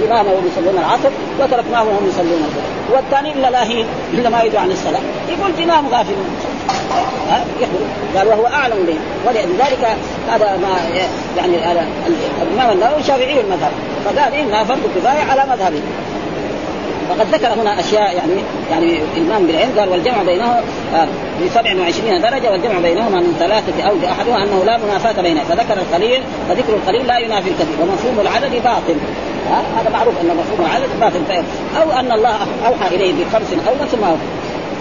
جئناهم وهم يصلون العصر وتركناهم وهم يصلون الظهر. والثاني إلا لاهين إلا ما يدعو عن الصلاة. يقول جئناهم غافلون. قال وهو أعلم به ولذلك هذا ما يعني الامام النووي شافعي المذهب. فقال انها فرض كفايه على مذهبه وقد ذكر هنا أشياء يعني يعني الإمام بالعلم قال والجمع بينه ب 27 درجة والجمع بينهما من ثلاثة أوجه احدها أنه لا منافاة بينه فذكر القليل فذكر القليل لا ينافي الكثير ومفهوم العدد باطل. هذا معروف أن مفهوم العدد باطل. أو أن الله أوحى إليه بخمس أو ثم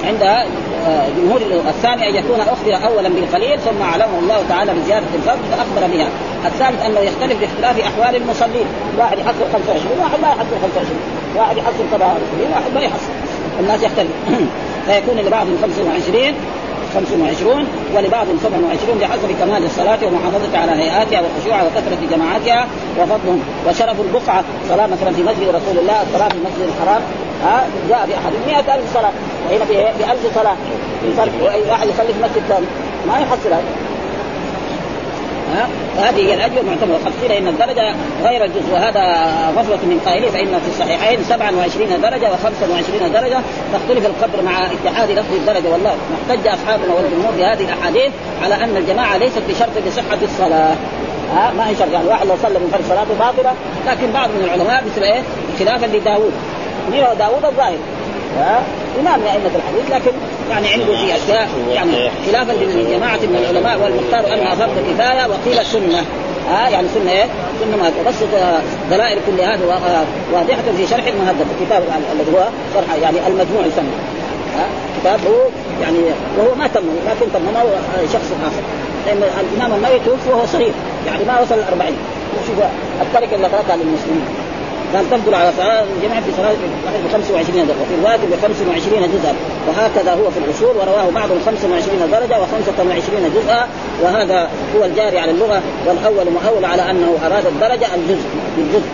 عند آه، جمهور الثاني أن يكون اخبر اولا بالقليل ثم أعلمه الله تعالى بزياده الفضل فأخبر بها. الثالث أنه يختلف باختلاف أحوال المصلين، واحد يحصل 25 واحد لا يحصل 25 واحد يحصل 27 واحد ما يحصل. الناس يختلف. فيكون لبعضهم 25 25 ولبعض 27 بحسب كمال الصلاة ومحافظة على هيئاتها وخشوعها وكثرة جماعاتها وفضلهم. وشرف البقعة صلاة مثلا في مسجد رسول الله الصلاة في المسجد الحرام. ها؟ جاء بأحد 100000 صلاة. وهنا بألف صلاة. في فرق واحد يصلي في مسجد ثاني. ما يحصل هذا. هذه هي الاجر وقد قيل إن الدرجة غير الجزء. وهذا غفوه من قائله فإن في الصحيحين 27 درجة و25 درجة. تختلف القدر مع اتحاد لفظ الدرجة. والله احتج أصحابنا والجمهور بهذه الأحاديث على أن الجماعة ليست بشرط لصحه الصلاة. ها؟ ما هي شرط. يعني واحد لو صلى من فرض صلاته باطله لكن بعض من العلماء مثل إيه؟ خلافا لداوود. مين داوود الظاهر ها؟ إمام أئمة الحديث لكن يعني عنده في أشياء يعني خلافا لجماعه من العلماء والمختار انها فرض كفايه وقيل سنه ها؟ آه يعني سنة إيه؟ سنة ما بس دلائل كل هذا واضحة في شرح المهذب. الكتاب الذي هو شرح يعني المجموع يسمى. ها؟ كتاب هو يعني وهو ما تم لكن تممه شخص آخر. لأن الإمام النووي توفي وهو صغير. يعني ما وصل الأربعين شوف التركه اللي تركها للمسلمين. كان تفضل على صلاة الجمعه في صلاة ب 25 درجة وفي الواجب ب 25 جزءا وهكذا هو في الأصول ورواه بعض 25 درجة و25 جزءا وهذا هو الجاري على اللغة والأول مؤول على أنه أراد الدرجة الجزء بالجزء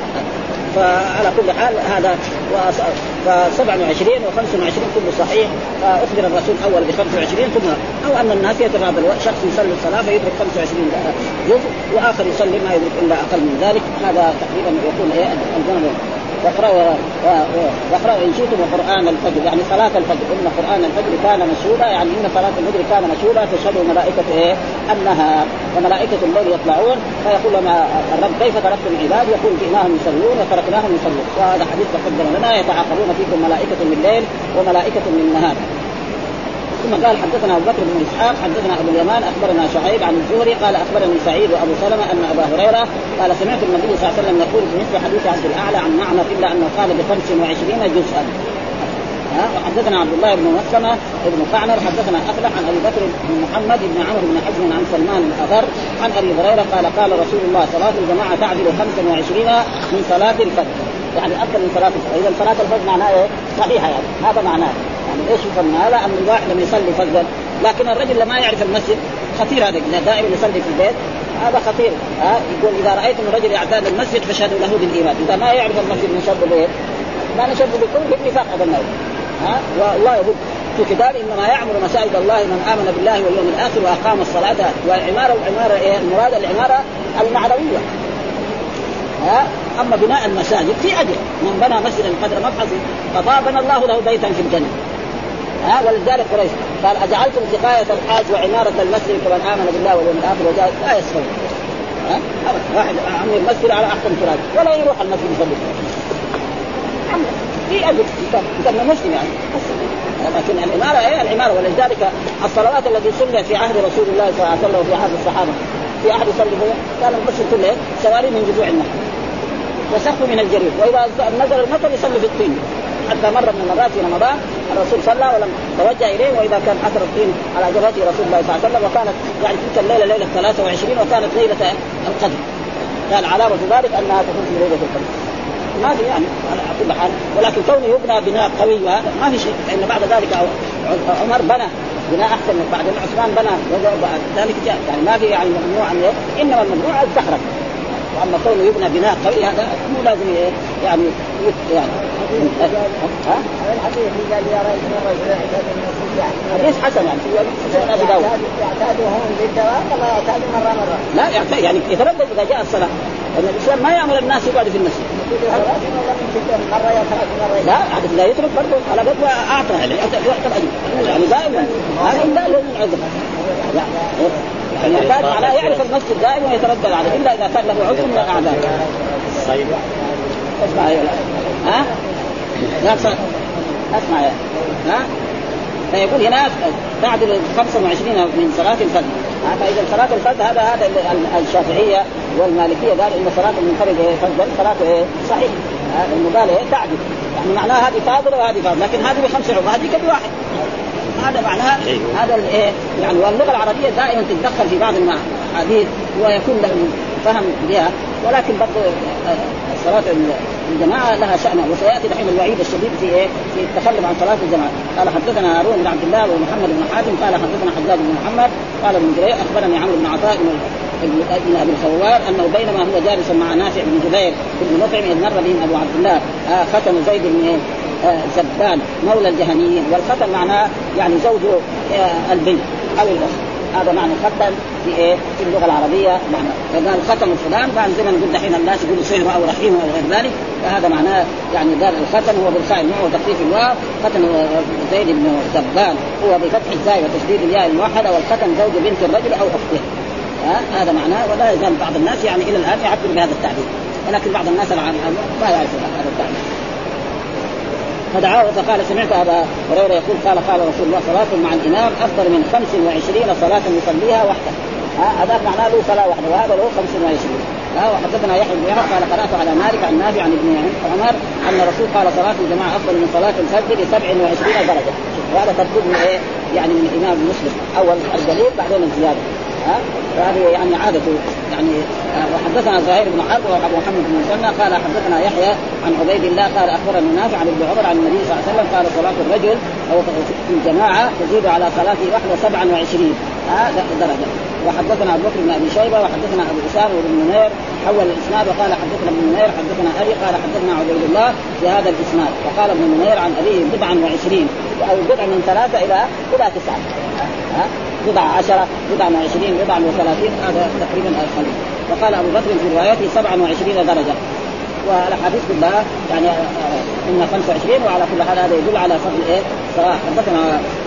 فعلى كل حال هذا ف 27 و 25 كله صحيح. فاخبر الرسول اول ب 25 ثم أو أن الناس يتفاضل شخص يصلي الصلاة فيدرك 25 جزء وآخر يصلي ما يدرك إلا أقل من ذلك. هذا تقريبا يكون إيه الجانب واقرأوا واقرأوا إن شئتم قرآن الفجر. يعني صلاة الفجر. إن قرآن الفجر كان مشهودا يعني إن صلاة الفجر كان مشهودا تشهد ملائكة إيه؟ أنها وملائكة الليل يطلعون. فيقول لنا الرب كيف تركتم العباد؟ يقول جئناهم يصلون وتركناهم يصلون. وهذا حديث تقدم لنا. يتعاقبون فيكم ملائكة من الليل وملائكة من النهار ثم قال حدثنا أبو بكر بن إسحاق حدثنا أبو اليمان أخبرنا شعيب عن الزهري قال أخبرني سعيد وأبو سلمة أن أبا هريرة قال سمعت النبي صلى الله عليه وسلم يقول في مثل حديث عبد الأعلى عن معمر إلا انه قال ب 25 جزءا. وحدثنا عبد الله بن مسلمة بن قعنر حدثنا أفلح عن أبي بكر بن محمد بن عمرو بن حزم عن سلمان الأغر عن أبي هريرة قال قال رسول الله صلاة الجماعة تعدل 25 من صلاة الفجر. يعني أكثر من صلاة الفجر. إذا صلاة الفجر معناها إيه؟ صحيحة يعني. هذا معناه. يعني إيش يفهم هذا؟ ان الواحد لما يصلي فجرا لكن الرجل اللي ما يعرف المسجد خطير هذا. دائما يصلي في البيت. هذا خطير. ها؟ يقول إذا رأيتم الرجل يعتاد المسجد فاشهدوا له بالإيمان. إذا ما يعرف المسجد نشد به ما نشد بكل بالنفاق هذا ها؟ والله يقول في كتاب إنما يعمر مساجد الله من آمن بالله واليوم الآخر وأقام الصلاة والعمارة والعمارة إيه المراد العمارة المعنويه ها؟ أما بناء المساجد في اجر من بنى مسجدا قدر مبحث فطابنا الله له بيتا في الجنة. ها ولذلك قريش قال أجعلتم سقاية الحاج وعمارة المسجد كمن آمن بالله واليوم الآخر وجاء لا يسخرون ها؟ واحد عمر المسجد على احسن تراب ولا يروح المسجد يصلي. في اجر كان مسلم يعني. لكن العمارة إيه العمارة؟ ولذلك الصلوات التي صليت في عهد رسول الله صلى الله عليه وسلم وفي عهد الصحابة. في عهد يصلي كان المسجد كله سواري من جذوع النخل. وسقف من الجريد. وإذا نزل المطر يصلي في الطين. حتى مره من المرات في رمضان الرسول صلى ولم توجه إليه وإذا كان أثر الطين على جبهته رسول الله صلى الله عليه وسلم وكانت يعني تلك الليلة ليلة 23 وكانت ليلة القدر. كان علامه ذلك أنها تكون في ليلة القدر. ما في يعني على كل حال. ولكن كونه يبنى بناء قوي وهذا ما في شيء لأن بعد ذلك عمر بنى بناء أحسن من بعد عثمان بنى ذلك جاء. يعني ما في يعني ممنوع إنما الممنوع الزخرف واما كونه يبنى بناء قوي هذا مو لازم؟ يعني يعني. ها؟ الحديث قال يا حديث حسن يعني؟ في ابي داود. يعتادوا هم بالدواء كما يعتادوا مره مره لا يعتاد يعني يتردد إذا جاء الصلاة. لأن الإسلام ما يأمر الناس يقعدوا في المسجد. لا عاد لا يترك برضه على قد ما أعطى يعني. الاجر يعني دائما. هذا إلا له يحتاج معناه يعرف المسجد دائما ويتردد عليه إلا إذا كان له عذر من الاعذار. طيب. اسمع يا ها؟ لا أسمع. يا ها؟ فيقول هناك بعد ال 25 من صلاة الفجر. فإذا صلاة الفجر هذا هذا الشافعية والمالكية قال إن صلاة المنفرد فجر إيه؟ صحيح. إيه تعدل يعني معناها هذه فاضلة وهذه فاضلة. لكن هذه بخمس عمر هذه بواحد هذا معناه هذا الايه يعني واللغة العربية دائما تتدخل في بعض الاحاديث ويكون له فهم بها ولكن برضه آه، صلاه الجماعة لها شأن وسيأتي دحين الوعيد الشديد في إيه؟ في التخلف عن صلاة الجماعة قال حدثنا هارون بن عبد الله ومحمد بن حاتم قال حدثنا حجاج بن محمد قال ابن جرير أخبرني عمرو بن عطاء بن أبي الخوار أنه بينما هو جالس مع نافع بن جبير بن مطعم إذ مر بهم أبو عبد الله آه ختم زيد بن إيه؟ آه زبان مولى الجهنيين والختم معناه يعني زوج آه البنت أو الأخت هذا معنى ختم في إيه؟ في اللغة العربية. معنى. فقال ختم فلان بعد زي ما نقول دحين الناس يقولوا سهر أو رحيم أو غير ذلك فهذا معناه يعني قال الختم هو بالخاء النوع وتخفيف الواو ختم زيد بن زبان هو بفتح الزاي وتشديد الياء الموحدة والختم زوج بنت الرجل أو أخته. ها؟ هذا معناه ولا يزال بعض الناس يعني إلى الآن يعبر بهذا التعبير. ولكن بعض الناس العام ما يعرف هذا التعبير. فدعاه فقال سمعت أبا هريرة يقول قال قال رسول الله صلاة مع الإمام أفضل من 25 صلاة يصليها وحده. هذا معناه له صلاة واحدة وهذا له 25 ها وحدثنا يحيى بن قال قرأت على مالك عن نافع عن ابن عمر أن الرسول قال صلاة الجماعة أفضل من صلاة الفجر ب 27 درجة. وهذا ترتيب من إيه؟ يعني من الإمام مسلم. أول الدليل بعدين الزيادة. ها؟ وهذه يعني عادته يعني آه، وحدثنا زهير بن حرب وأبو محمد بن مسنى قال حدثنا يحيى عن عبيد الله قال أخبرني نافع عن ابن عمر عن النبي صلى الله عليه وسلم قال صلاة الرجل أو في الجماعة تزيد على صلاته وحده 27 هذا درجة. وحدثنا أبو بكر بن أبي شيبة وحدثنا أبو اسامه بن منير حول الإسناد وقال حدثنا ابن منير حدثنا أبي قال حدثنا عبيد الله في هذا الإسناد. وقال ابن منير عن أبيه بضعا وعشرين أو بضع من ثلاثة إلى إلى تسعة. ها؟ بضع عشرة بضع وعشرين بضع وثلاثين هذا تقريبا الخليل وقال أبو بكر في روايته 27 درجة. والاحاديث كلها يعني إن 25 وعلى كل حال هذا يدل على فضل إيه؟ صراحة حدثنا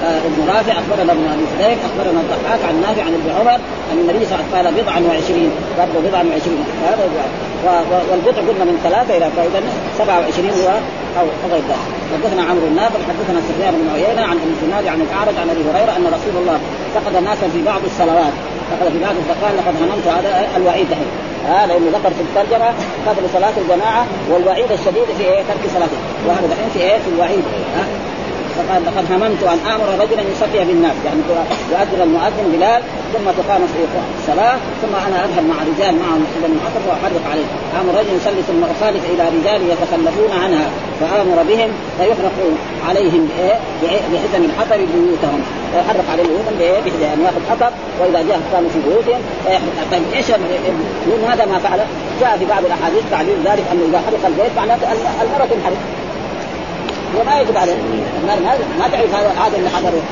آه، ابن رافع أخبرنا ابن أبي فديك أخبرنا الضحاك عن نافع عن ابن عمر أن النبي صلى الله عليه وسلم قال بضعا وعشرين برضه بضعا وعشرين. هذا والبضع قلنا من ثلاثة إلى فاذا 27 هو أو غير ذلك حدثنا عمرو النافع حدثنا سفيان بن عيينة عن ابن عن الأعرج عن أبي هريرة أن رسول الله فقد ناسا في بعض الصلوات. فقد في بعض فقال لقد هممت هذا الوعيد دحين هذا لأنه ذكر في الترجمة فضل صلاة الجماعة والوعيد الشديد في إيه؟ ترك صلاته. وهذا دحين في إيه؟ في الوعيد. ها؟ فقال لقد هممت أن آمر رجلا يصلي بالناس يعني يؤذن المؤذن بلال ثم تقام الصلاة ثم أنا أذهب مع رجال معهم إلى المعطف وأحرق عليه آمر رجل يصلي ثم أخالف إلى رجال يتخلفون عنها فآمر بهم فيحرق عليهم بحزم الحطب بيوتهم. فيحرق عليهم بيوتهم بحزم ان ياخذ حطب وإذا جاء كانوا في بيوتهم طيب إيش من هذا ما فعل؟ جاء في بعض الأحاديث تعليل ذلك أنه إذا حرق البيت معناته المرأة تنحرق. وما يجب عليه. ما تعرف هذا هذا اللي حضره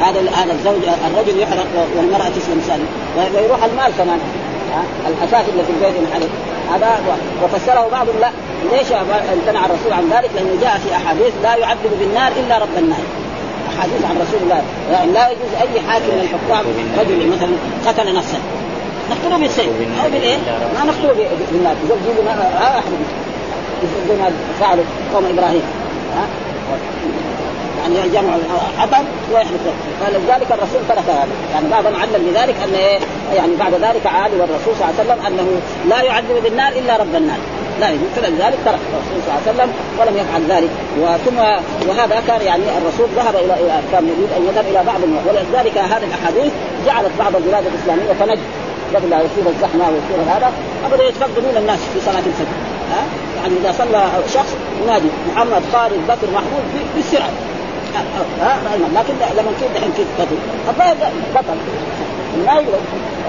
هذا هذا الزوج الرجل يحرق والمرأة تسلم سالم. ويروح المال كمان. الأساس اللي في البيت ينحرق هذا وفسره بعضهم لا. ليش امتنع الرسول عن ذلك؟ لأنه جاء في أحاديث لا يعذب بالنار إلا رب النار. أحاديث عن رسول الله. يعني لا يجوز أي حاكم من الحكام رجل مثلا قتل نفسه. نقتله بالسيف. أو بالإيه؟ ما نقتله بالنار. يقول جيبوا ما احرقه زي ما فعلوا قوم إبراهيم. يعني جمع حطب ويحدث. فلذلك الرسول ترك هذا. يعني بعضهم علم بذلك أن إيه؟ يعني بعد ذلك عاد الرسول صلى الله عليه وسلم أنه لا يعذب بالنار إلا رب النار. لا فلذلك ترك الرسول صلى الله عليه وسلم ولم يفعل ذلك. وثم وهذا كان يعني الرسول ذهب إلى كان يريد أن يذهب إلى بعض ولذلك هذه الأحاديث جعلت بعض البلاد الإسلامية تنجد. قبل لا يصير الزحمة ويصير هذا. أبدا يتقدمون الناس في صلاة الفجر. ها؟ يعني إذا صلى شخص ينادي محمد خالد بكر محمود بالسرعه ها؟ لكن لما كنت الحين كيف بطل. بطل. ما يقدر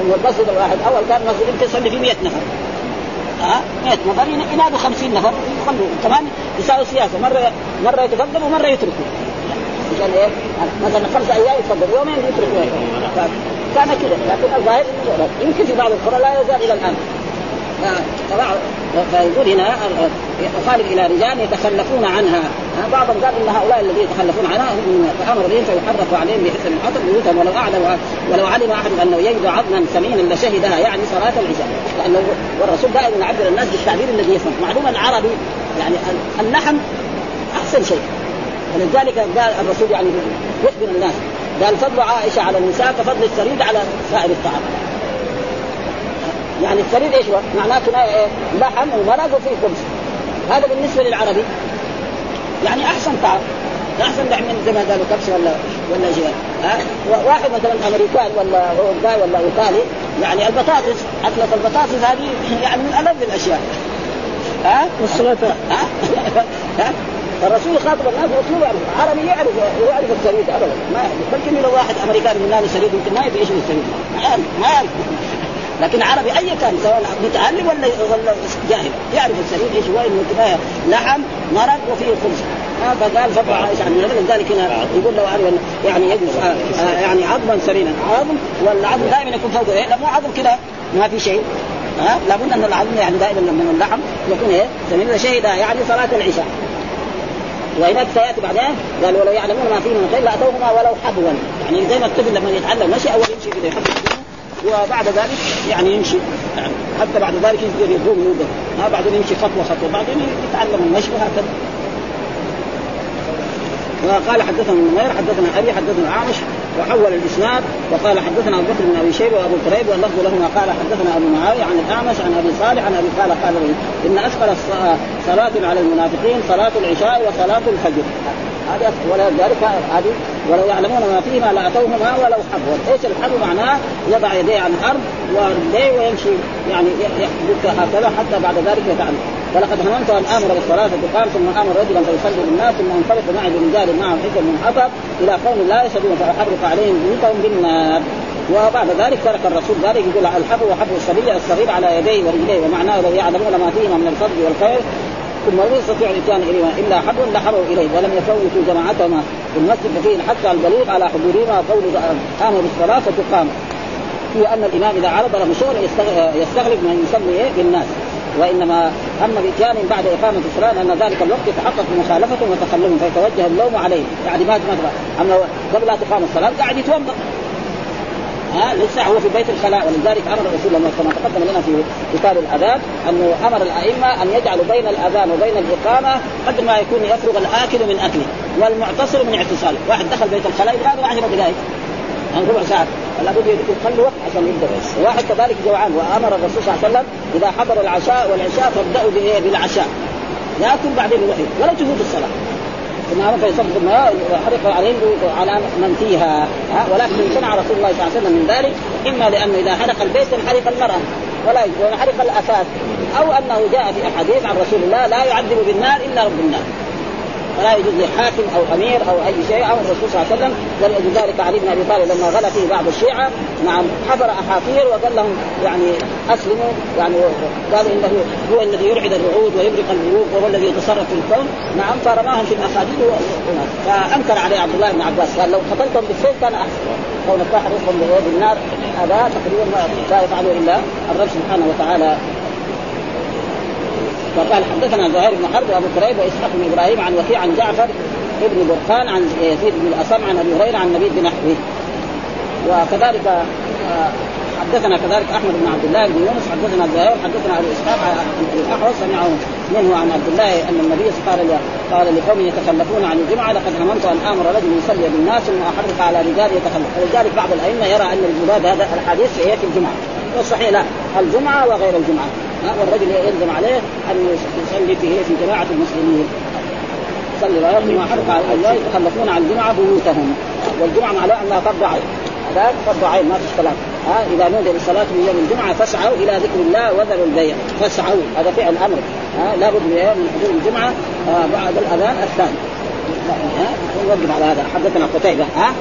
المسجد الواحد أول كان مسجد يمكن يصلي فيه 100 نفر. ها؟ 100 نفر. ينادوا 50 نفر. يخلوا كمان يساوي سياسة. مره مرة يتقدم ومره يتركوا. عشان إيه؟ مثلا خمسة أيام يتفضل يومين يتركوا. كان كذا لكن الظاهر يمكن في بعض القرى لا يزال إلى الآن. فيقول هنا يخالف إلى رجال يتخلفون عنها. بعضهم قال إن هؤلاء الذين يتخلفون عنها فامر بهم فيحرق عليهم بحسن الحطب بيوتهم ولو أعلم ولو علم أحد أنه يجد عظما سمينا لشهدها يعني صلاة العشاء. لأنه والرسول دائما يعبر الناس بالتعبير الذي يفهم معلومه العربي يعني اللحم أحسن شيء. ولذلك قال الرسول يعني يخبر الناس. قال فضل عائشة على النساء كفضل السريد على سائر الطعام. يعني السرير إيش هو؟ معناته إيه؟ لحم ومرق وفيه خبز. هذا بالنسبة للعربي. يعني أحسن طعام أحسن لحم من زي ما قالوا كبش ولا ولا شيء ها؟ واحد مثلا أمريكان ولا اوروباي ولا إيطالي. يعني البطاطس أكلة البطاطس هذه يعني من ألذ الأشياء. ها؟ والسلطة. ها؟ ها؟ فالرسول خاطب الناس الرسول يعرف عربي يعرف يعرف السريد ابدا. ما يمكن لو واحد امريكاني من سريد يمكن ما يدري إيش السريد ما يعرف ما يعرف. لكن عربي أي كان سواء متعلم ولا ولا جاهل. يعرف السرير إيش هو انه كفايه لحم مرق وفيه خبز فقال فقع عائشة عن ذلك هنا يقول لو يعني يجلس آه، آه، يعني عظما سرينا عظم والعظم دائما يكون فوقه إيه؟ لا مو عظم كذا ما في شيء. ها؟ لابد أن العظم يعني دائما من اللحم يكون إيه؟ سمين شهد يعني صلاة العشاء. وهناك سياتي بعدين قال ولو يعلمون ما فيه من الخير لأتوهما ولو حبوا. يعني زي ما الطفل لما يتعلم مشي أول يمشي كذا يحط وبعد ذلك يعني يمشي. يعني حتى بعد ذلك يقدر يقوم يوقف. بعدين يمشي خطوة خطوة بعدين يتعلم المشي وهكذا. وقال حدثنا نمير حدثنا أبي حدثنا اعمش وحول الإسناد وقال حدثنا أبو بكر بن أبي شيبة وأبو كريب واللفظ لهما قال حدثنا أبو معاوية عن الأعمش عن أبي صالح عن أبي قال قال ان اثقل صلاة على المنافقين صلاة العشاء وصلاة الفجر. هذه ولذلك هذه ولو يعلمون ما فيهما لأتوهما ولو حبوا، إيش الحب معناه؟ يضع يديه على الأرض ويمشي يعني يحدث هكذا حتى بعد ذلك يتعلم. ولقد هممت أن آمر بالصلاة فتقام ثم آمر رجلا فيصلي بالناس ثم انطلق معي برجال معهم حكم من حطب إلى قوم لا يشهدون فأحرق عليهم بيوتهم بالنار. وبعد ذلك ترك الرسول ذلك يقول الحب وحب الصبي الصغير على يديه ورجليه ومعناه لو يعلمون ما فيهما من الفضل والخير. ثم لا يستطيع الاتيان اليهما إلا حبوا لحروا إليه ولم يفوتوا جماعتهما في المسجد الحث على البليغ على حضورهما قول قاموا بالصلاة فتقام. في أن الإمام إذا عرض له شغل يستغرب من يصلي بالناس. وإنما أما باتيان بعد إقامة الصلاة لأن ذلك الوقت يتحقق مخالفة وتخلف فيتوجه اللوم عليه. يعني ما مثلا أما قبل لا تقام الصلاة قاعد يتوضأ. ها؟ لسه هو في بيت الخلاء. ولذلك أمر الرسول لما كما تقدم لنا في كتاب الأذان أنه أمر الأئمة أن يجعلوا بين الأذان وبين الإقامة قدر ما يكون يفرغ الآكل من أكله والمعتصر من اعتصاله، واحد دخل بيت الخلاء يبغى 10 دقائق يعني ربع ساعة. لابد يخلوا وقت عشان يبدأ. وواحد كذلك جوعان وأمر الرسول صلى الله عليه وسلم إذا حضر العشاء والعشاء فابدأوا بالعشاء. يأكل بعدين يروح ولا تفوت الصلاة. ثم فيصب الماء وحرق عليهم على من فيها. ها؟ ولكن امتنع رسول الله صلى الله عليه وسلم من ذلك إما لأنه إذا حرق البيت حرق المرأة ولا حرق الاثاث أو أنه جاء في أحاديث عن رسول الله لا يعذب بالنار إلا رب النار. فلا يجوز لحاكم أو أمير أو أي شيء. أو الرسول صلى الله عليه وسلم ولذلك علي بن أبي طالب لما غلا فيه بعض الشيعة نعم حفر احافير وقال لهم يعني أسلموا يعني قال إنه هو الذي يرعد الرعود ويبرق البيوت وهو الذي يتصرف في الكون. نعم فرماهم في الاخاديد فأنكر عليه عبد الله بن عباس قال لو قتلتم بالسيف كان أحسن. كونك تحرقهم بالنار هذا تقريبا لا يفعله إلا الرب سبحانه وتعالى. فقال حدثنا زهير بن حرب وأبو كريب وإسحاق بن إبراهيم عن وكيع عن جعفر ابن برقان عن يزيد بن الاصم عن أبي هريرة عن النبي بنحوه. وكذلك آه، حدثنا كذلك أحمد بن عبد الله بن يونس حدثنا زهير حدثنا أبو إسحاق عن الاحوص سمعه منه عن عبد الله أن النبي قال قال لقوم يتخلفون عن الجمعة لقد هممت أن آمر رجل يصلي بالناس ثم احرق على رجال يتخلف ولذلك بعض الأئمة يرى أن المراد هذا الحديث في الجمعة. والصحيح لا الجمعة وغير الجمعة. والرجل يلزم عليه أن يصلي فيه في جماعة المسلمين. يصلي ويرمي ما حرق على الله يتخلفون عن الجمعة بيوتهم. والجمعة معناها أنها فرض عين. هذا فرض عين ما فيش كلام ها إذا نودي للصلاه من يوم الجمعة فاسعوا إلى ذكر الله وذروا البيع. فاسعوا هذا فعل أمر. ها لابد من حضور الجمعة بعد الأذان الثاني. ها نوقف على هذا. حدثنا قتيبة. ها؟